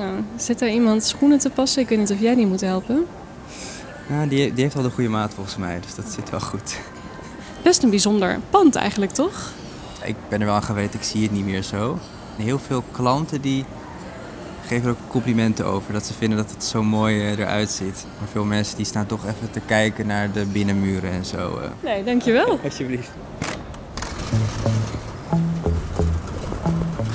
Nou, zit er iemand schoenen te passen? Ik weet niet of jij die moet helpen. Die, die heeft al de goede maat volgens mij, dus dat zit wel goed. Best een bijzonder pand eigenlijk, toch? Ik ben er wel aan gewend, ik zie het niet meer zo. En heel veel klanten die geven er ook complimenten over. Dat ze vinden dat het zo mooi eh, eruit ziet. Maar veel mensen die staan toch even te kijken naar de binnenmuren en zo. eh. Nee, dankjewel. Alsjeblieft.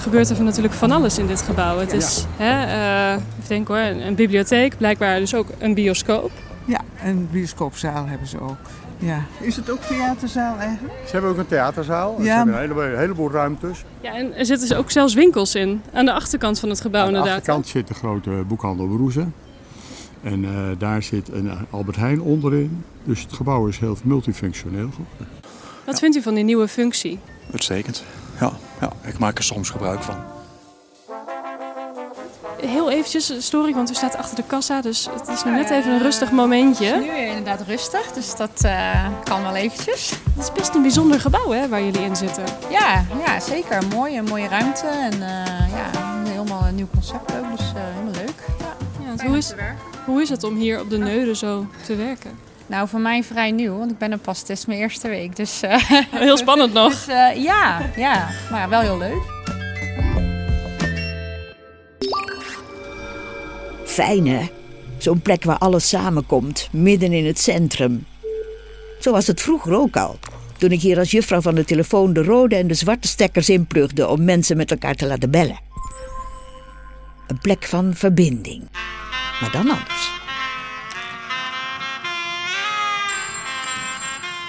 Gebeurt er natuurlijk van alles in dit gebouw. Het is, hè, eh, even denken hoor, een, een bibliotheek, blijkbaar dus ook een bioscoop. Ja, een bioscoopzaal hebben ze ook. Ja. Is het ook theaterzaal eigenlijk? Ze hebben ook een theaterzaal. Ja. Ze hebben een heleboel, een heleboel ruimtes. Ja, en er zitten dus ook zelfs winkels in. Aan de achterkant van het gebouw Aan de inderdaad. achterkant zit de grote boekhandel Broeze. En eh, daar zit een Albert Heijn onderin. Dus het gebouw is heel multifunctioneel geworden. Wat vindt u van die nieuwe functie? Uitstekend. Ja, ja, ik maak er soms gebruik van. Heel eventjes een story, want u staat achter de kassa, dus het is nu net even een rustig momentje. Nu inderdaad rustig, dus dat eh, kan wel eventjes. Het is best een bijzonder gebouw hè, waar jullie in zitten. Ja, ja zeker. Mooi, een mooie ruimte en eh, ja, helemaal een nieuw concept ook, dus eh, helemaal leuk. Ja. Ja, hoe, is, hoe is het om hier op de Neude zo te werken? Nou, voor mij vrij nieuw, want ik ben er pas, het is mijn eerste week. Dus, eh, Heel spannend nog. dus eh, ja, ja, maar wel heel leuk. Fijn hè? Zo'n plek waar alles samenkomt, midden in het centrum. Zo was het vroeger ook al. Toen ik hier als juffrouw van de telefoon de rode en de zwarte stekkers inplugde om mensen met elkaar te laten bellen. Een plek van verbinding. Maar dan anders.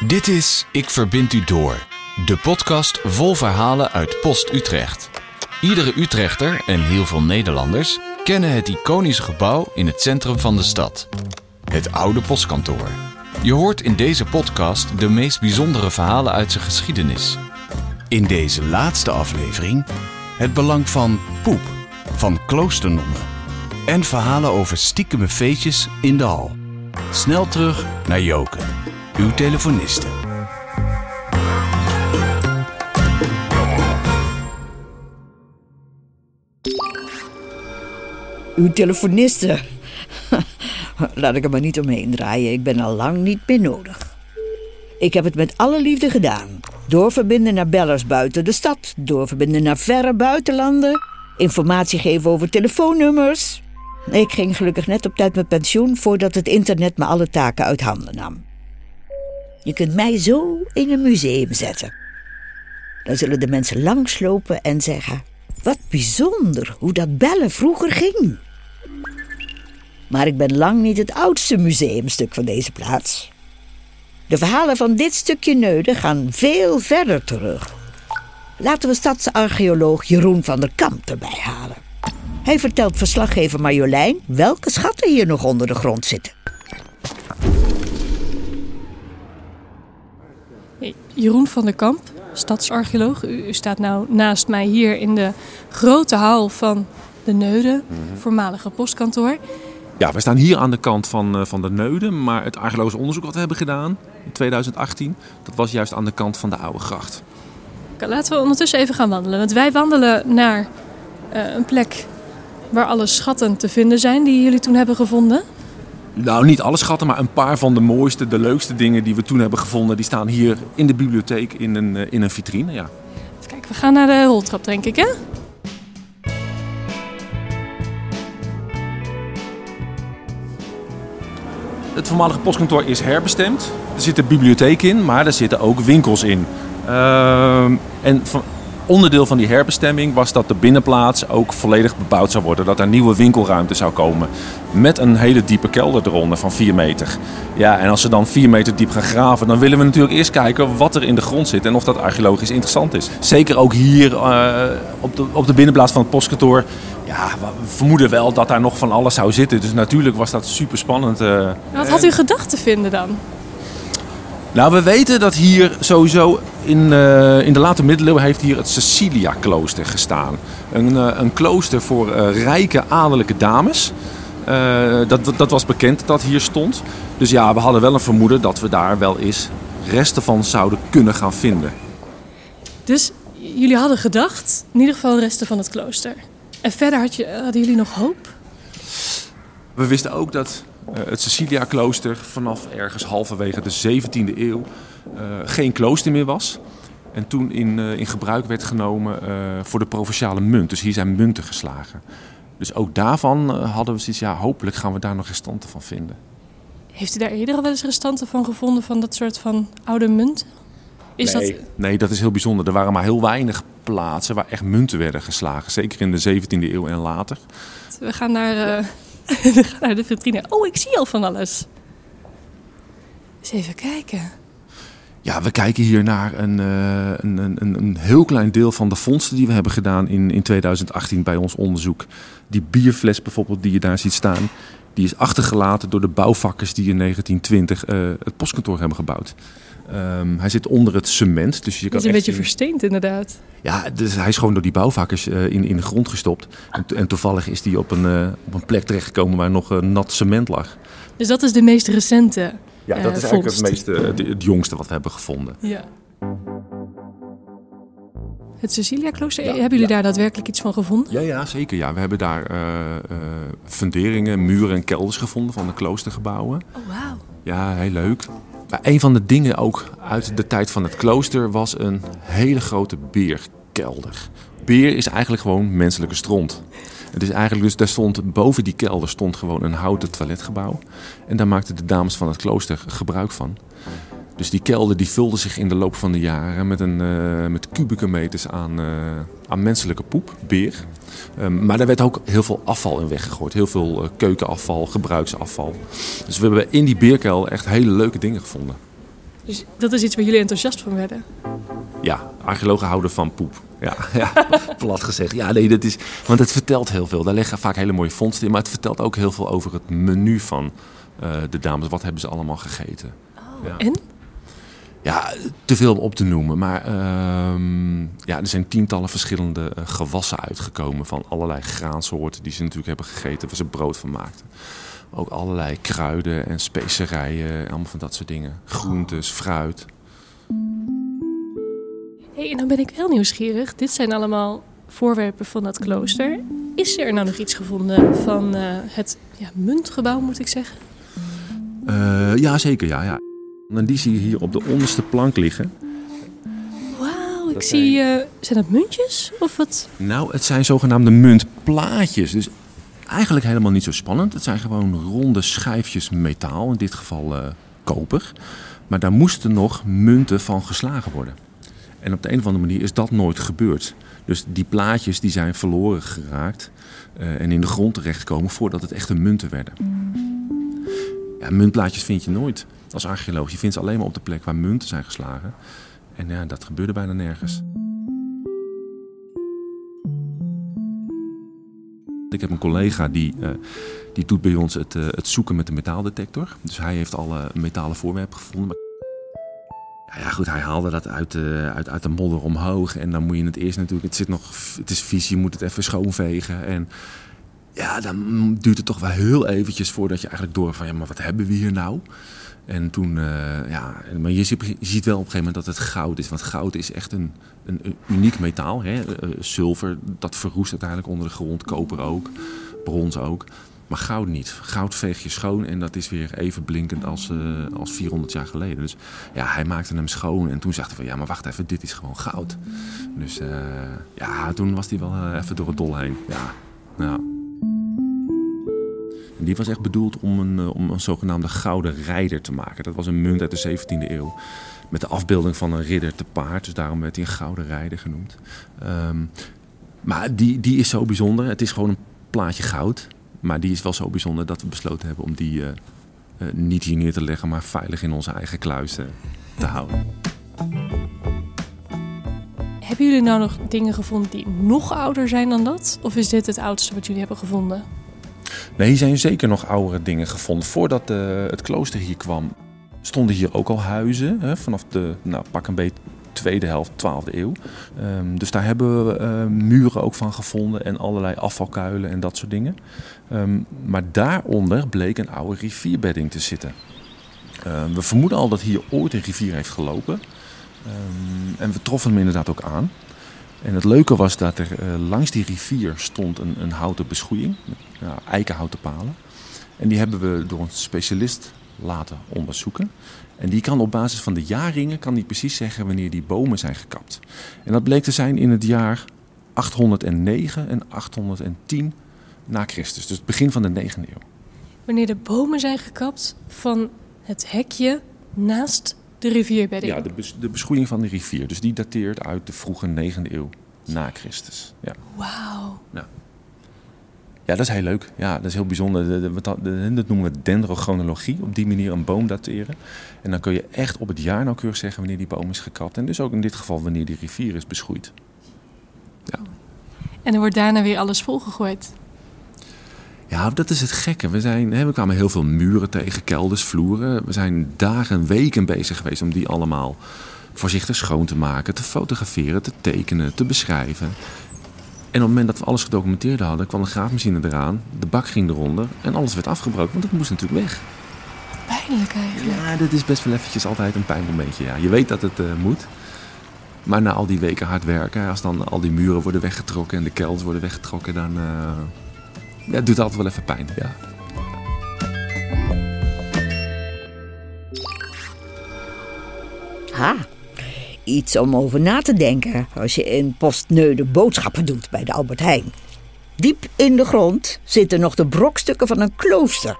Dit is Ik Verbind U Door, de podcast vol verhalen uit Post Utrecht. Iedere Utrechter en heel veel Nederlanders kennen het iconische gebouw in het centrum van de stad. Het oude postkantoor. Je hoort in deze podcast de meest bijzondere verhalen uit zijn geschiedenis. In deze laatste aflevering het belang van poep, van kloosternonnen. En verhalen over stiekeme feestjes in de hal. Snel terug naar Joke, uw telefoniste. Uw telefoniste. Laat ik er maar niet omheen draaien. Ik ben al lang niet meer nodig. Ik heb het met alle liefde gedaan. Doorverbinden naar bellers buiten de stad. Doorverbinden naar verre buitenlanden. Informatie geven over telefoonnummers. Ik ging gelukkig net op tijd met pensioen voordat het internet me alle taken uit handen nam. Je kunt mij zo in een museum zetten. Dan zullen de mensen langslopen en zeggen: Wat bijzonder hoe dat bellen vroeger ging. Maar ik ben lang niet het oudste museumstuk van deze plaats. De verhalen van dit stukje Neude gaan veel verder terug. Laten we stadsarcheoloog Jeroen van der Kamp erbij halen. Hij vertelt verslaggever Marjolein welke schatten hier nog onder de grond zitten. Jeroen van der Kamp, stadsarcheoloog. U, u staat nou naast mij hier in de grote hal van de Neude, voormalige postkantoor. Ja, we staan hier aan de kant van, eh, van de Neuden, maar het archeologisch onderzoek wat we hebben gedaan in 2018, dat was juist aan de kant van de Oude Gracht. Laten we ondertussen even gaan wandelen. Want wij wandelen naar eh, een plek waar alle schatten te vinden zijn die jullie toen hebben gevonden. Nou, niet alle schatten, maar een paar van de mooiste, de leukste dingen die we toen hebben gevonden, die staan hier in de bibliotheek in een, eh, in een vitrine. Ja. Kijken, we gaan naar de roltrap denk ik hè? Het voormalige postkantoor is herbestemd. Er zit een bibliotheek in, maar er zitten ook winkels in. Ehm, en van, onderdeel van die herbestemming was dat de binnenplaats ook volledig bebouwd zou worden. Dat er nieuwe winkelruimte zou komen. Met een hele diepe kelder eronder van 4 meter. Ja, en als ze dan 4 meter diep gaan graven, dan willen we natuurlijk eerst kijken wat er in de grond zit. En of dat archeologisch interessant is. Zeker ook hier eh, op, de, op de binnenplaats van het postkantoor. Ja, we vermoeden wel dat daar nog van alles zou zitten. Dus natuurlijk was dat super spannend. Wat had u gedacht te vinden dan? Nou, we weten dat hier sowieso in, eh, in de late middeleeuwen heeft hier het Cecilia-klooster gestaan. Een, eh, een klooster voor eh, rijke adellijke dames. Eh, dat, dat, dat was bekend dat dat hier stond. Dus ja, we hadden wel een vermoeden dat we daar wel eens resten van zouden kunnen gaan vinden. Dus jullie hadden gedacht, in ieder geval resten van het klooster. En verder had je, hadden jullie nog hoop? We wisten ook dat uh, het Cecilia-klooster vanaf ergens halverwege de 17e eeuw uh, geen klooster meer was. En toen in, uh, in gebruik werd genomen voor de provinciale munt. Dus hier zijn munten geslagen. Dus ook daarvan hadden we zoiets, ja, hopelijk gaan we daar nog restanten van vinden. Heeft u daar eerder al wel eens restanten van gevonden, van dat soort van oude munten? Is nee, dat... nee, dat is heel bijzonder. Er waren maar heel weinig plaatsen waar echt munten werden geslagen. Zeker in de 17e eeuw en later. We gaan naar, uh, we gaan naar de vitrine. Oh, ik zie al van alles. Eens even kijken. Ja, we kijken hier naar een, uh, een, een, een, heel klein deel van de vondsten die we hebben gedaan in, in 2018 bij ons onderzoek. Die bierfles bijvoorbeeld die je daar ziet staan, die is achtergelaten door de bouwvakkers die in 1920 uh, het postkantoor hebben gebouwd. Um, hij zit onder het cement. Dus je kan is een beetje versteend inderdaad. Ja, dus hij is gewoon door die bouwvakkers uh, in, in de grond gestopt. En, en toevallig is hij op een, uh, op een plek terechtgekomen waar nog nat cement lag. Dus dat is de meest recente Ja, dat is eigenlijk het, meeste, het, het jongste wat we hebben gevonden. Ja. Het Cecilia-klooster, ja, hebben jullie ja. daar daadwerkelijk iets van gevonden? Ja, ja zeker. Ja. We hebben daar uh, uh, funderingen, muren en kelders gevonden van de kloostergebouwen. Oh, wauw. Ja, heel leuk. Maar een van de dingen ook uit de tijd van het klooster was een hele grote beerkelder. Beer is eigenlijk gewoon menselijke stront. Het is eigenlijk dus, daar stond, boven die kelder stond gewoon een houten toiletgebouw. En daar maakten de dames van het klooster gebruik van. Dus die kelder die vulde zich in de loop van de jaren met, een, uh, met kubieke meters aan, uh, aan menselijke poep, beer. Um, maar daar werd ook heel veel afval in weggegooid. Heel veel uh, keukenafval, gebruiksafval. Dus we hebben in die beerkel echt hele leuke dingen gevonden. Dus dat is iets waar jullie enthousiast van werden? Ja, archeologen houden van poep. Ja, ja plat gezegd. Ja, nee, dat is, want het vertelt heel veel. Daar liggen vaak hele mooie vondsten in. Maar het vertelt ook heel veel over het menu van de dames. Wat hebben ze allemaal gegeten? Oh, ja. En? ja, te veel om op te noemen. Maar uh, ja, er zijn tientallen verschillende uh, gewassen uitgekomen van allerlei graansoorten die ze natuurlijk hebben gegeten, waar ze brood van maakten. Ook allerlei kruiden en specerijen, allemaal van dat soort dingen. Groentes, fruit. Hey, en dan ben ik heel nieuwsgierig. Dit zijn allemaal voorwerpen van dat klooster. Is er nou nog iets gevonden van uh, het ja, muntgebouw, moet ik zeggen? Uh, ja, zeker. Ja, ja. En die zie je hier op de onderste plank liggen. Wauw, ik dat zie... Zijn... Uh, zijn dat muntjes of wat? Nou, het zijn zogenaamde muntplaatjes. Dus eigenlijk helemaal niet zo spannend. Het zijn gewoon ronde schijfjes metaal, in dit geval koper. Maar daar moesten nog munten van geslagen worden. En op de een of andere manier is dat nooit gebeurd. Dus die plaatjes die zijn verloren geraakt uh, en in de grond terechtgekomen voordat het echte munten werden. Ja, muntplaatjes vind je nooit als archeoloog. Je vindt ze alleen maar op de plek waar munten zijn geslagen. En ja, dat gebeurde bijna nergens. Ik heb een collega die, uh, die doet bij ons het, uh, het zoeken met de metaaldetector. Dus hij heeft alle metalen voorwerpen gevonden. Ja, ja, goed, hij haalde dat uit de, uit, uit de modder omhoog. En dan moet je het eerst natuurlijk, het, zit nog, het is vies, je moet het even schoonvegen. En ja, dan duurt het toch wel heel eventjes voordat je eigenlijk door van, ja, maar wat hebben we hier nou? En toen, uh, ja, maar je ziet, je ziet, wel op een gegeven moment dat het goud is. Want goud is echt een, een, uniek metaal. Hè? Uh, zilver, dat verroest uiteindelijk onder de grond. Koper ook, brons ook. Maar goud niet. Goud veeg je schoon en dat is weer even blinkend als, uh, als 400 jaar geleden. Dus ja, hij maakte hem schoon en toen zag hij van ja, maar wacht even, dit is gewoon goud. Dus ja, toen was hij wel even door het dol heen. Ja, die was echt bedoeld om een, eh, om een zogenaamde gouden rijder te maken. Dat was een munt uit de 17e eeuw. Met de afbeelding van een ridder te paard. Dus daarom werd hij een gouden rijder genoemd. Um, maar die, die is zo bijzonder. Het is gewoon een plaatje goud. Maar die is wel zo bijzonder dat we besloten hebben om die uh, uh, niet hier neer te leggen, maar veilig in onze eigen kluis te houden. Hebben jullie nou nog dingen gevonden die nog ouder zijn dan dat? Of is dit het oudste wat jullie hebben gevonden? Nee, hier zijn zeker nog oudere dingen gevonden. Voordat uh, het klooster hier kwam, stonden hier ook al huizen. Hè, vanaf de, nou, pak een beetje tweede helft, 12e eeuw. Um, dus daar hebben we uh, muren ook van gevonden en allerlei afvalkuilen en dat soort dingen. Um, maar daaronder bleek een oude rivierbedding te zitten. Um, we vermoeden al dat hier ooit een rivier heeft gelopen. en we troffen hem inderdaad ook aan. En het leuke was dat er eh, langs die rivier stond een, een houten beschoeiing, eikenhouten palen. En die hebben we door een specialist laten onderzoeken. En die kan op basis van de jaarringen kan die precies zeggen wanneer die bomen zijn gekapt. En dat bleek te zijn in het jaar 809 en 810 na Christus. Dus het begin van de 9e eeuw. Wanneer de bomen zijn gekapt van het hekje naast de rivierbedding. Ja, de, bes- de beschoeiing van de rivier. Dus die dateert uit de vroege 9e eeuw na Christus. Ja. Wauw. ja, dat is heel leuk. Ja, dat is heel bijzonder. Dat, noemen we dendrochronologie. Op die manier een boom dateren. En dan kun je echt op het jaar nauwkeurig zeggen wanneer die boom is gekapt. En dus ook in dit geval wanneer die rivier is beschoeid. En er wordt daarna weer alles volgegooid. Ja, dat is het gekke. We, zijn, hè, we kwamen heel veel muren tegen, kelders, vloeren. We zijn dagen, weken bezig geweest om die allemaal voorzichtig schoon te maken, te fotograferen, te tekenen, te beschrijven. En op het moment dat we alles gedocumenteerd hadden, kwam de graafmachine eraan, de bak ging eronder en alles werd afgebroken, want het moest natuurlijk weg. Pijnlijk eigenlijk. Ja, dit is best wel eventjes altijd een pijnmomentje. Ja. Je weet dat het eh, moet. Maar na al die weken hard werken, als dan al die muren worden weggetrokken en de kelders worden weggetrokken, dan eh, ja, het doet altijd wel even pijn. Ja. Ha, iets om over na te denken als je in postneude boodschappen doet bij de Albert Heijn. Diep in de grond zitten nog de brokstukken van een klooster.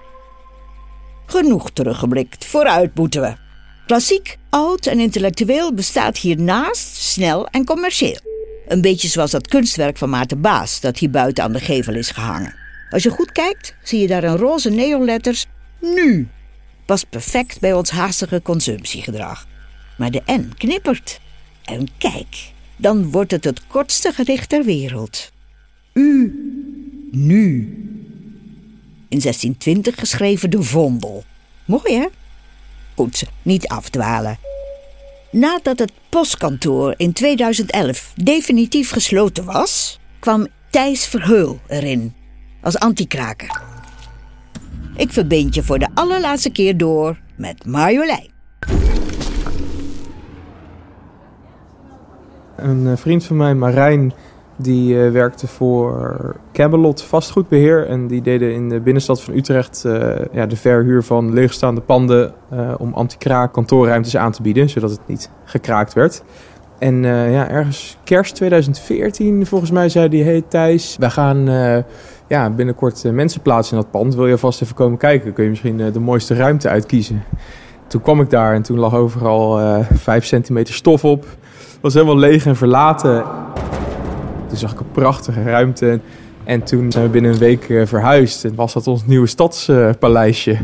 Genoeg teruggeblikt, vooruit moeten we. Klassiek, oud en intellectueel bestaat hiernaast snel en commercieel. Een beetje zoals dat kunstwerk van Maarten Baas dat hier buiten aan de gevel is gehangen. Als je goed kijkt, zie je daar een roze neonletters nu. Past perfect bij ons haastige consumptiegedrag. Maar de N knippert. En kijk, dan wordt het het kortste gericht ter wereld. U, nu. In 1620 geschreven de Vondel. Mooi hè? Goed, niet afdwalen. Nadat het postkantoor in 2011 definitief gesloten was, kwam Thijs Verheul erin als antikraker. Ik verbind je voor de allerlaatste keer door met Marjolein. Een eh, vriend van mij, Marijn, die eh, werkte voor Camelot vastgoedbeheer. En die deden in de binnenstad van Utrecht eh, ja, de verhuur van leegstaande panden om anti-kraak kantoorruimtes aan te bieden, zodat het niet gekraakt werd. En ja, ergens kerst 2014, volgens mij, zei hij: Hey Thijs, wij gaan ja, binnenkort mensen plaatsen in dat pand. Wil je vast even komen kijken? Kun je misschien de mooiste ruimte uitkiezen? Toen kwam ik daar en toen lag overal eh 5 centimeter stof op. Het was helemaal leeg en verlaten. Toen zag ik een prachtige ruimte. En toen zijn we binnen een week eh, verhuisd. En was dat ons nieuwe stadspaleisje.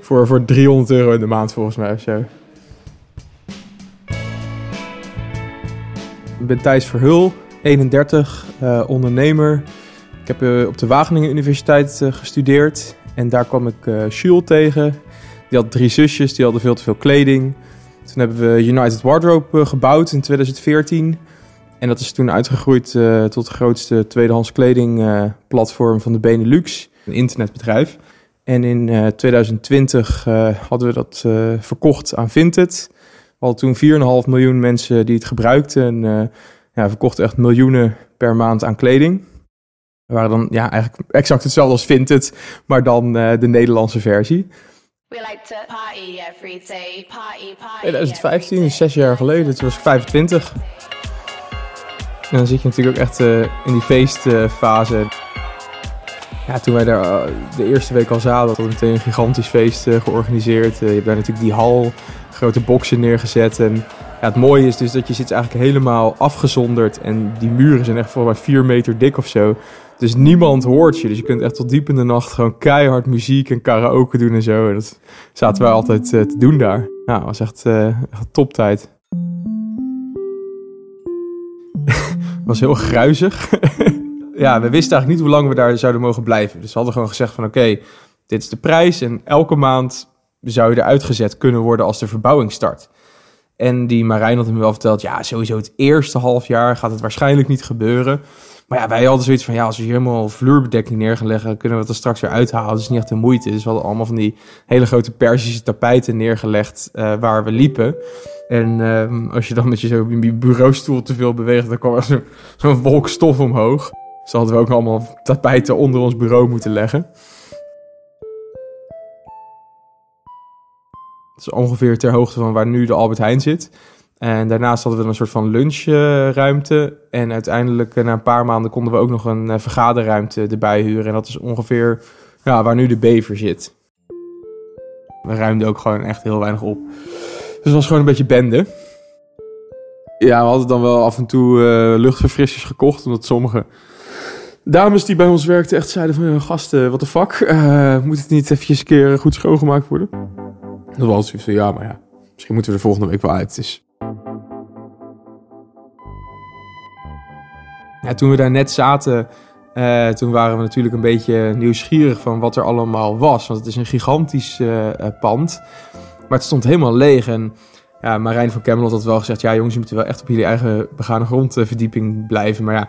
voor, voor 300 euro in de maand volgens mij of zo. Ik ben Thijs Verhul, 31, eh, ondernemer. Ik heb eh, op de Wageningen Universiteit eh, gestudeerd. En daar kwam ik Jules tegen. Die had drie zusjes, die hadden veel te veel kleding. Toen hebben we United Wardrobe eh, gebouwd in 2014. En dat is toen uitgegroeid eh, tot het grootste tweedehands kledingplatform van de Benelux. Een internetbedrijf. En in eh, 2020 eh, hadden we dat eh, verkocht aan Vinted. We hadden toen 4,5 miljoen mensen die het gebruikten. En eh, ja, verkochten echt miljoenen per maand aan kleding. We waren dan ja, eigenlijk exact hetzelfde als Vinted, maar dan eh, de Nederlandse versie. We like to party every day, party, party. 2015, dus zes jaar geleden, toen was ik 25. En dan zit je natuurlijk ook echt eh, in die feestfase. ja, toen wij daar eh, de eerste week al zaten, hadden we meteen een gigantisch feest eh, georganiseerd. Je hebt daar natuurlijk die hal, grote boksen neergezet. En ja, het mooie is dus dat je zit eigenlijk helemaal afgezonderd. En die muren zijn echt volgens mij vier meter dik of zo. Dus niemand hoort je. Dus je kunt echt tot diep in de nacht gewoon keihard muziek en karaoke doen en zo. Dat zaten wij altijd eh, te doen daar. Ja, was echt, eh echt toptijd. Het was heel gruizig. ja, we wisten eigenlijk niet hoe lang we daar zouden mogen blijven. Dus we hadden gewoon gezegd van oké, dit is de prijs. En elke maand zou je eruit gezet kunnen worden als de verbouwing start. En die Marijn had me wel verteld, ja, sowieso het eerste half jaar gaat het waarschijnlijk niet gebeuren. Maar ja, wij hadden zoiets van, ja, als we hier helemaal vloerbedekking neer gaan leggen, kunnen we het er straks weer uithalen. Dat is niet echt de moeite. Dus we hadden allemaal van die hele grote Persische tapijten neergelegd uh, waar we liepen. En um, als je dan met je zo bureaustoel te veel beweegt, dan kwam er zo'n zo wolk stof omhoog. Dus hadden we ook allemaal tapijten onder ons bureau moeten leggen. Dat is ongeveer ter hoogte van waar nu de Albert Heijn zit. En daarnaast hadden we een soort van lunchruimte. En uiteindelijk, na een paar maanden, konden we ook nog een vergaderruimte erbij huren. En dat is ongeveer ja, waar nu de bever zit. We ruimden ook gewoon echt heel weinig op. Dus het was gewoon een beetje bende. Ja, we hadden dan wel af en toe uh, luchtverfrissers gekocht. Omdat sommige dames die bij ons werkten echt zeiden van... gasten, wat de fuck? Uh, moet het niet eventjes een keer goed schoongemaakt worden? Dat was zoiets van, ja, maar ja. Misschien moeten we de volgende week wel uit. Dus Ja, toen we daar net zaten, uh, toen waren we natuurlijk een beetje nieuwsgierig van wat er allemaal was. Want het is een gigantisch uh, pand. Maar het stond helemaal leeg. En ja, Marijn van Camelot had wel gezegd... ja jongens, je moet wel echt op jullie eigen begane grondverdieping blijven. Maar ja,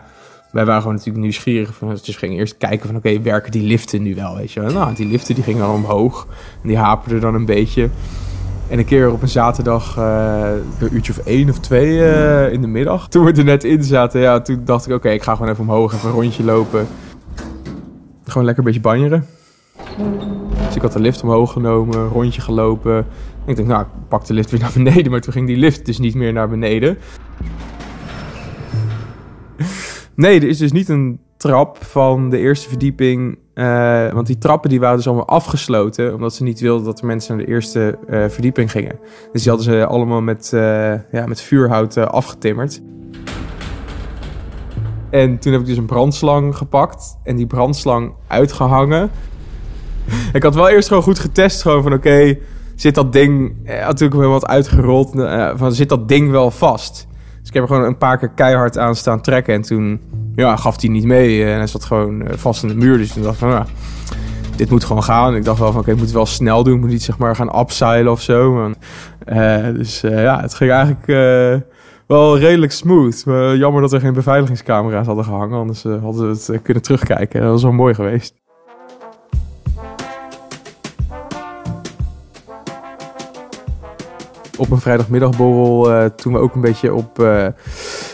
wij waren gewoon natuurlijk nieuwsgierig. Van, dus gingen eerst kijken van oké, werken die liften nu wel? Weet je? Nou, die liften die gingen dan omhoog. En die haperden dan een beetje. En een keer op een zaterdag, uh, een uurtje of één of twee uh, in de middag. Toen we er net in zaten, ja, toen dacht ik, oké, okay, ik ga gewoon even omhoog, even een rondje lopen. Gewoon lekker een beetje banjeren. Dus ik had de lift omhoog genomen, een rondje gelopen. En ik dacht, nou, ik pak de lift weer naar beneden. Maar toen ging die lift dus niet meer naar beneden. Nee, er is dus niet een trap van de eerste verdieping. Uh, want die trappen die waren dus allemaal afgesloten. Omdat ze niet wilden dat de mensen naar de eerste uh, verdieping gingen. Dus die hadden ze allemaal met, uh, ja, met vuurhout afgetimmerd. En toen heb ik dus een brandslang gepakt. En die brandslang uitgehangen. ik had wel eerst gewoon goed getest. Gewoon van oké, zit dat ding... natuurlijk wel wat uitgerold. van zit dat ding wel vast? Dus ik heb er gewoon een paar keer keihard aan staan trekken. En toen ja, gaf hij niet mee. En hij zat gewoon vast in de muur. Dus toen dacht ik van, nou, dit moet gewoon gaan. Ik dacht wel van, oké, ik moet het wel snel doen. Ik moet niet zeg maar gaan upseilen of zo. Uh, dus ja, het ging eigenlijk wel redelijk smooth. Jammer dat er geen beveiligingscamera's hadden gehangen. Anders hadden we het kunnen terugkijken. Dat was wel mooi geweest. Op een vrijdagmiddagborrel, uh, toen we ook een beetje op, uh,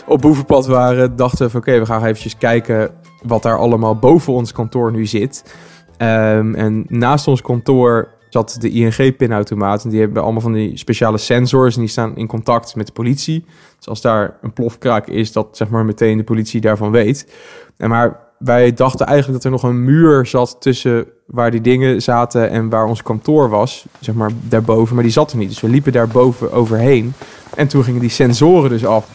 op boevenpad waren, dachten we van oké, we gaan eventjes kijken wat daar allemaal boven ons kantoor nu zit. Um, en naast ons kantoor zat de ING-pinautomaat. En die hebben allemaal van die speciale sensors en die staan in contact met de politie. Dus als daar een plofkraak is, dat zeg maar meteen de politie daarvan weet. En maar wij dachten eigenlijk dat er nog een muur zat tussen waar die dingen zaten en waar ons kantoor was, zeg maar daarboven, maar die zat er niet. Dus we liepen daarboven overheen en toen gingen die sensoren dus af.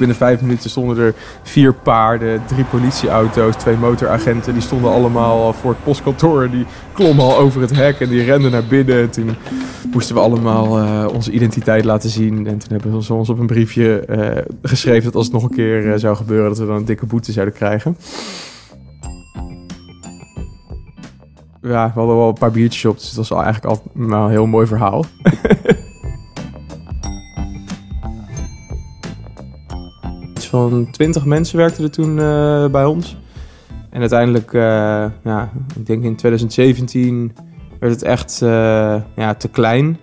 Binnen vijf minuten stonden er vier paarden, drie politieauto's, twee motoragenten. Die stonden allemaal voor het postkantoor. Die klommen al over het hek en die renden naar binnen. En toen moesten we allemaal uh, onze identiteit laten zien. En toen hebben ze ons op een briefje uh, geschreven dat als het nog een keer uh, zou gebeuren, dat we dan een dikke boete zouden krijgen. Ja, we hadden wel een paar biertjes op, dus het was eigenlijk altijd nou, een heel mooi verhaal. van 20 mensen werkten er toen uh, bij ons. En uiteindelijk, uh, ja, ik denk in 2017 werd het echt uh, ja, te klein.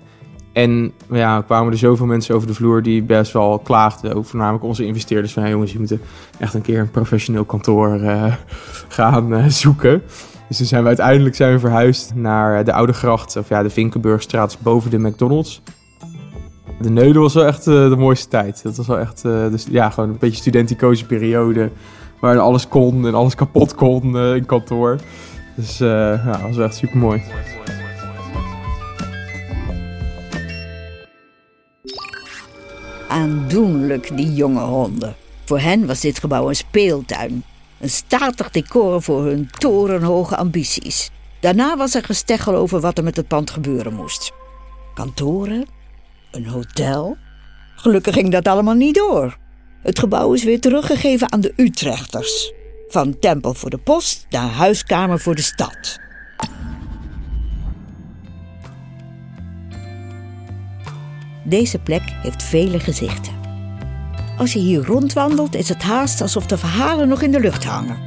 En ja, kwamen er zoveel mensen over de vloer die best wel klaagden. Ook voornamelijk onze investeerders van... Hey jongens, je moet echt een keer een professioneel kantoor gaan zoeken. Dus toen zijn we uiteindelijk zijn we verhuisd naar de Oude Gracht... of ja, de Vinkenburgstraat boven de McDonald's. De Neude was wel echt uh, de mooiste tijd. Dat was wel echt, uh, dus, ja, gewoon een beetje studenticoze periode. Waar alles kon en alles kapot kon uh, in kantoor. Dus ja, dat was echt super mooi. Aandoenlijk, die jonge honden. Voor hen was dit gebouw een speeltuin. Een statig decor voor hun torenhoge ambities. Daarna was er gesteggel over wat er met het pand gebeuren moest. Kantoren, een hotel? Gelukkig ging dat allemaal niet door. Het gebouw is weer teruggegeven aan de Utrechters. Van tempel voor de post naar huiskamer voor de stad. Deze plek heeft vele gezichten. Als je hier rondwandelt is het haast alsof de verhalen nog in de lucht hangen.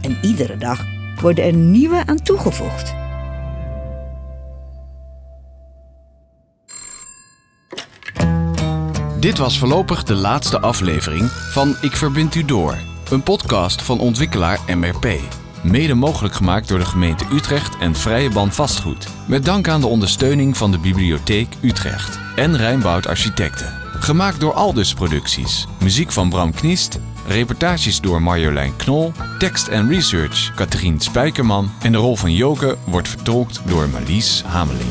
En iedere dag worden er nieuwe aan toegevoegd. Dit was voorlopig de laatste aflevering van Ik Verbind U Door, een podcast van ontwikkelaar MRP. Mede mogelijk gemaakt door de gemeente Utrecht en Vrije Band Vastgoed. Met dank aan de ondersteuning van de Bibliotheek Utrecht en Rijnboud Architecten. Gemaakt door Aldus Producties. Muziek van Bram Kniest. Reportages door Marjolein Knol. Tekst en research Katrien Spijkerman. En de rol van Joke wordt vertolkt door Marlies Hameling.